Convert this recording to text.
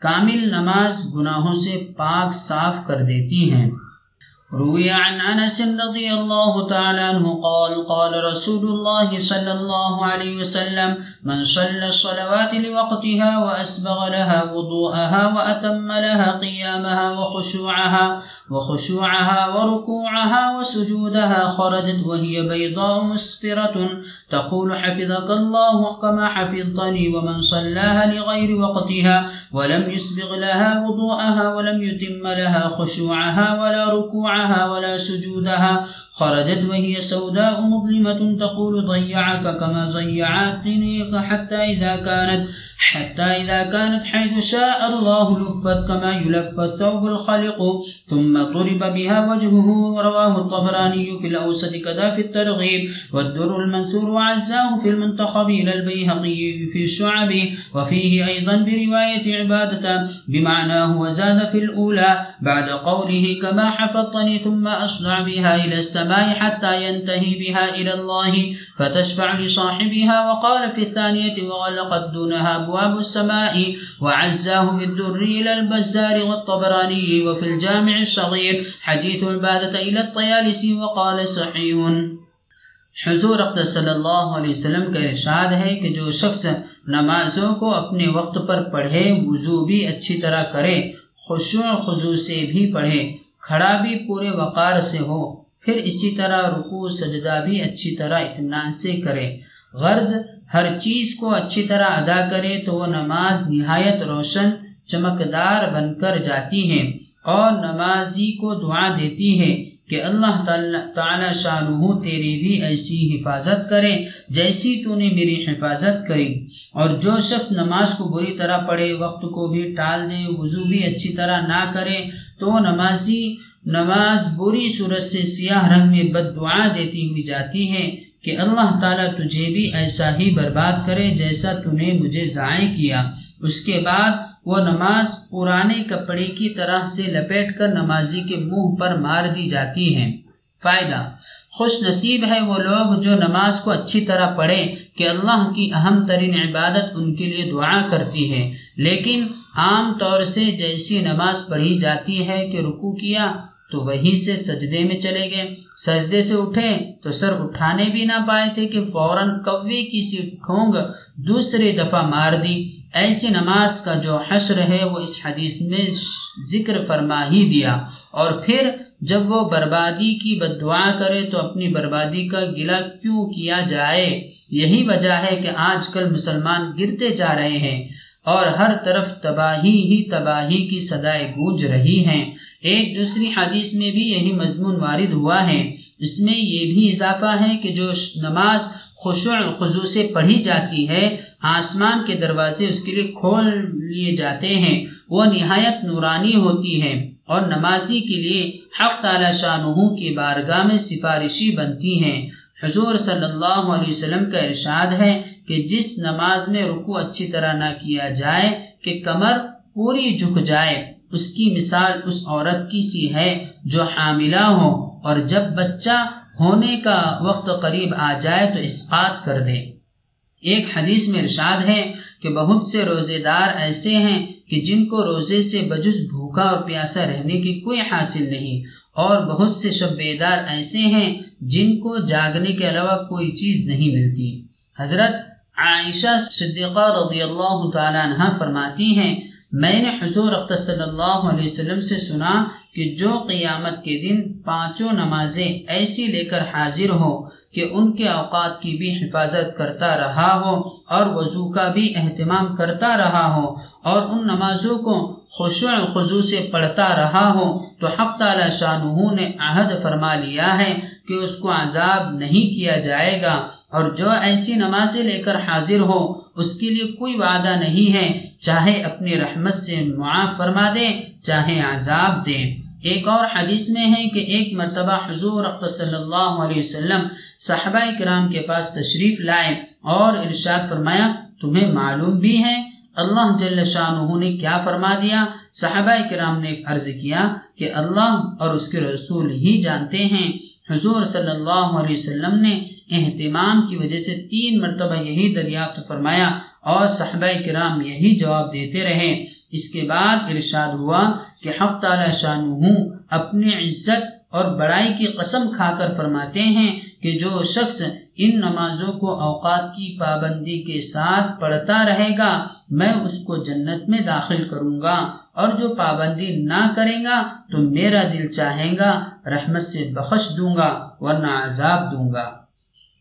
کامل نماز گناہوں سے پاک صاف کر دیتی ہیں۔ روی عن انس رضی اللہ تعالی عنہ قال قال رسول الله صلى الله عليه وسلم، من صلى الصلوات لوقتها واسبغ لها وضوءها واتم لها قيامها وخشوعها وخشوعها وركوعها وسجودها خرجت وهي بيضاء مسفرة تقول حفظك الله كما حفظتني ومن صلاها لغير وقتها ولم يسبغ لها وضوءها ولم يتم لها خشوعها ولا ركوعها ولا سجودها خرجت وهي سوداء مظلمة تقول ضيعك كما ضيعتني حتى إذا كانت حتى إذا كانت حيث شاء الله لفت كما يلف الثوب الخلق ثم ضرب بها وجهه رواه الطبراني في الأوسط كذا في الترغيب والدر المنثور وعزاه في المنتخب إلى البيهقي في الشعب وفيه أيضا برواية عبادة بمعناه وزاد في الأولى بعد قوله كما حفظتني ثم أصنع بها إلى السماء حتى ينتهي بها إلى الله فتشفع لصاحبها وقال في الثانية وغلقت دونها أبواب السماء وعزاه في الدر إلى البزار والطبراني وفي الجامع الصغير حديث البادة إلى الطيالسي وقال صحيح. حضور اقدس صلی اللہ علیہ وسلم کا ارشاد ہے کہ جو شخص نمازوں کو اپنے وقت پر پڑھے، وضو بھی اچھی طرح کرے، خشوع خضو سے بھی پڑھے، کھڑا بھی پورے وقار سے ہو، پھر اسی طرح رکوع، سجدہ بھی اچھی طرح اطمینان سے کرے۔ غرض، ہر چیز کو اچھی طرح ادا کرے تو وہ نماز نہایت روشن، چمکدار بن کر جاتی ہے۔ اور نمازی کو دعا دیتی ہے کہ اللہ تعالی شاہ تیری بھی ایسی حفاظت کرے، جیسی تو نے میری حفاظت کری۔ اور جو شخص نماز کو بری طرح پڑھے، وقت کو بھی ٹال دے، وضو بھی اچھی طرح نہ کرے، تو نمازی نماز بری صورت سے سیاہ رنگ میں بد دعا دیتی ہوئی جاتی ہے کہ اللہ تعالیٰ تجھے بھی ایسا ہی برباد کرے جیسا تو نے مجھے ضائع کیا۔ اس کے بعد وہ نماز پرانے کپڑے کی طرح سے لپیٹ کر نمازی کے منہ پر مار دی جاتی ہے۔ فائدہ، خوش نصیب ہے وہ لوگ جو نماز کو اچھی طرح پڑھے کہ اللہ کی اہم ترین عبادت ان کے لیے دعا کرتی ہے۔ لیکن عام طور سے جیسی نماز پڑھی جاتی ہے کہ رکو کیا تو وہیں سے سجدے میں چلے گئے۔ سجدے سے اٹھے تو سر اٹھانے بھی نہ پائے تھے کہ فوراً کوے کی سی ٹھونگ دوسری دفعہ مار دی۔ ایسی نماز کا جو حشر ہے، وہ اس حدیث میں ذکر فرما ہی دیا۔ اور پھر جب وہ بربادی کی بد دعا کرے تو اپنی بربادی کا گلا کیوں کیا جائے؟ یہی وجہ ہے کہ آج کل مسلمان گرتے جا رہے ہیں اور ہر طرف تباہی ہی تباہی کی صدائے گونج رہی ہیں۔ ایک دوسری حدیث میں بھی یہی مضمون وارد ہوا ہے۔ اس میں یہ بھی اضافہ ہے کہ جو نماز خشوع خضو سے پڑھی جاتی ہے، آسمان کے دروازے اس کے لیے کھول لیے جاتے ہیں۔ وہ نہایت نورانی ہوتی ہے اور نمازی کے لیے حق تعالی شاہ کی بارگاہ میں سفارشی بنتی ہیں۔ حضور صلی اللہ علیہ وسلم کا ارشاد ہے کہ جس نماز میں رکو اچھی طرح نہ کیا جائے، کہ کمر پوری جھک جائے، اس کی مثال اس عورت کی سی ہے جو حاملہ ہو اور جب بچہ ہونے کا وقت قریب آ جائے تو اسقات کر دے۔ ایک حدیث میں ارشاد ہے کہ بہت سے روزے دار ایسے ہیں کہ جن کو روزے سے بجس بھوکا اور پیاسا رہنے کی کوئی حاصل نہیں، اور بہت سے شب بیدار ایسے ہیں جن کو جاگنے کے علاوہ کوئی چیز نہیں ملتی۔ حضرت عائشہ صدیقہ رضی اللہ تعالیٰ عنہ فرماتی ہیں، میں نے حضور صلی اللہ علیہ وسلم سے سنا کہ جو قیامت کے دن پانچوں نمازیں ایسی لے کر حاضر ہو کہ ان کے اوقات کی بھی حفاظت کرتا رہا ہو اور وضو کا بھی اہتمام کرتا رہا ہو اور ان نمازوں کو خوشع خضو سے پڑھتا رہا ہو تو حق تعالی شاہ نے عہد فرما لیا ہے کہ اس کو عذاب نہیں کیا جائے گا۔ اور جو ایسی نمازیں لے کر حاضر ہو اس کے لیے کوئی وعدہ نہیں ہے۔ چاہے اپنی رحمت سے معاف فرما دے چاہے عذاب دے ایک اور حدیث میں ہے کہ ایک مرتبہ حضور صلی اللہ علیہ وسلم صحابہ کرام کے پاس تشریف لائے اور ارشاد فرمایا، تمہیں معلوم بھی ہے، اللہ جل شاہ نے کیا فرما دیا؟ صحابہ کرام نے عرض کیا کہ اللہ اور اس کے رسول ہی جانتے ہیں۔ حضور صلی اللہ علیہ وسلم نے اہتمام کی وجہ سے تین مرتبہ یہی دریافت فرمایا اور صحابہ کرام یہی جواب دیتے رہے۔ اس کے بعد ارشاد ہوا کہ حق تعالی شان اپنی عزت اور بڑائی کی قسم کھا کر فرماتے ہیں کہ جو شخص ان نمازوں کو اوقات کی پابندی کے ساتھ پڑھتا رہے گا، میں اس کو جنت میں داخل کروں گا۔ اور جو پابندی نہ کرے گا، تو میرا دل چاہے گا، رحمت سے بخش دوں گا، ورنہ عذاب دوں گا۔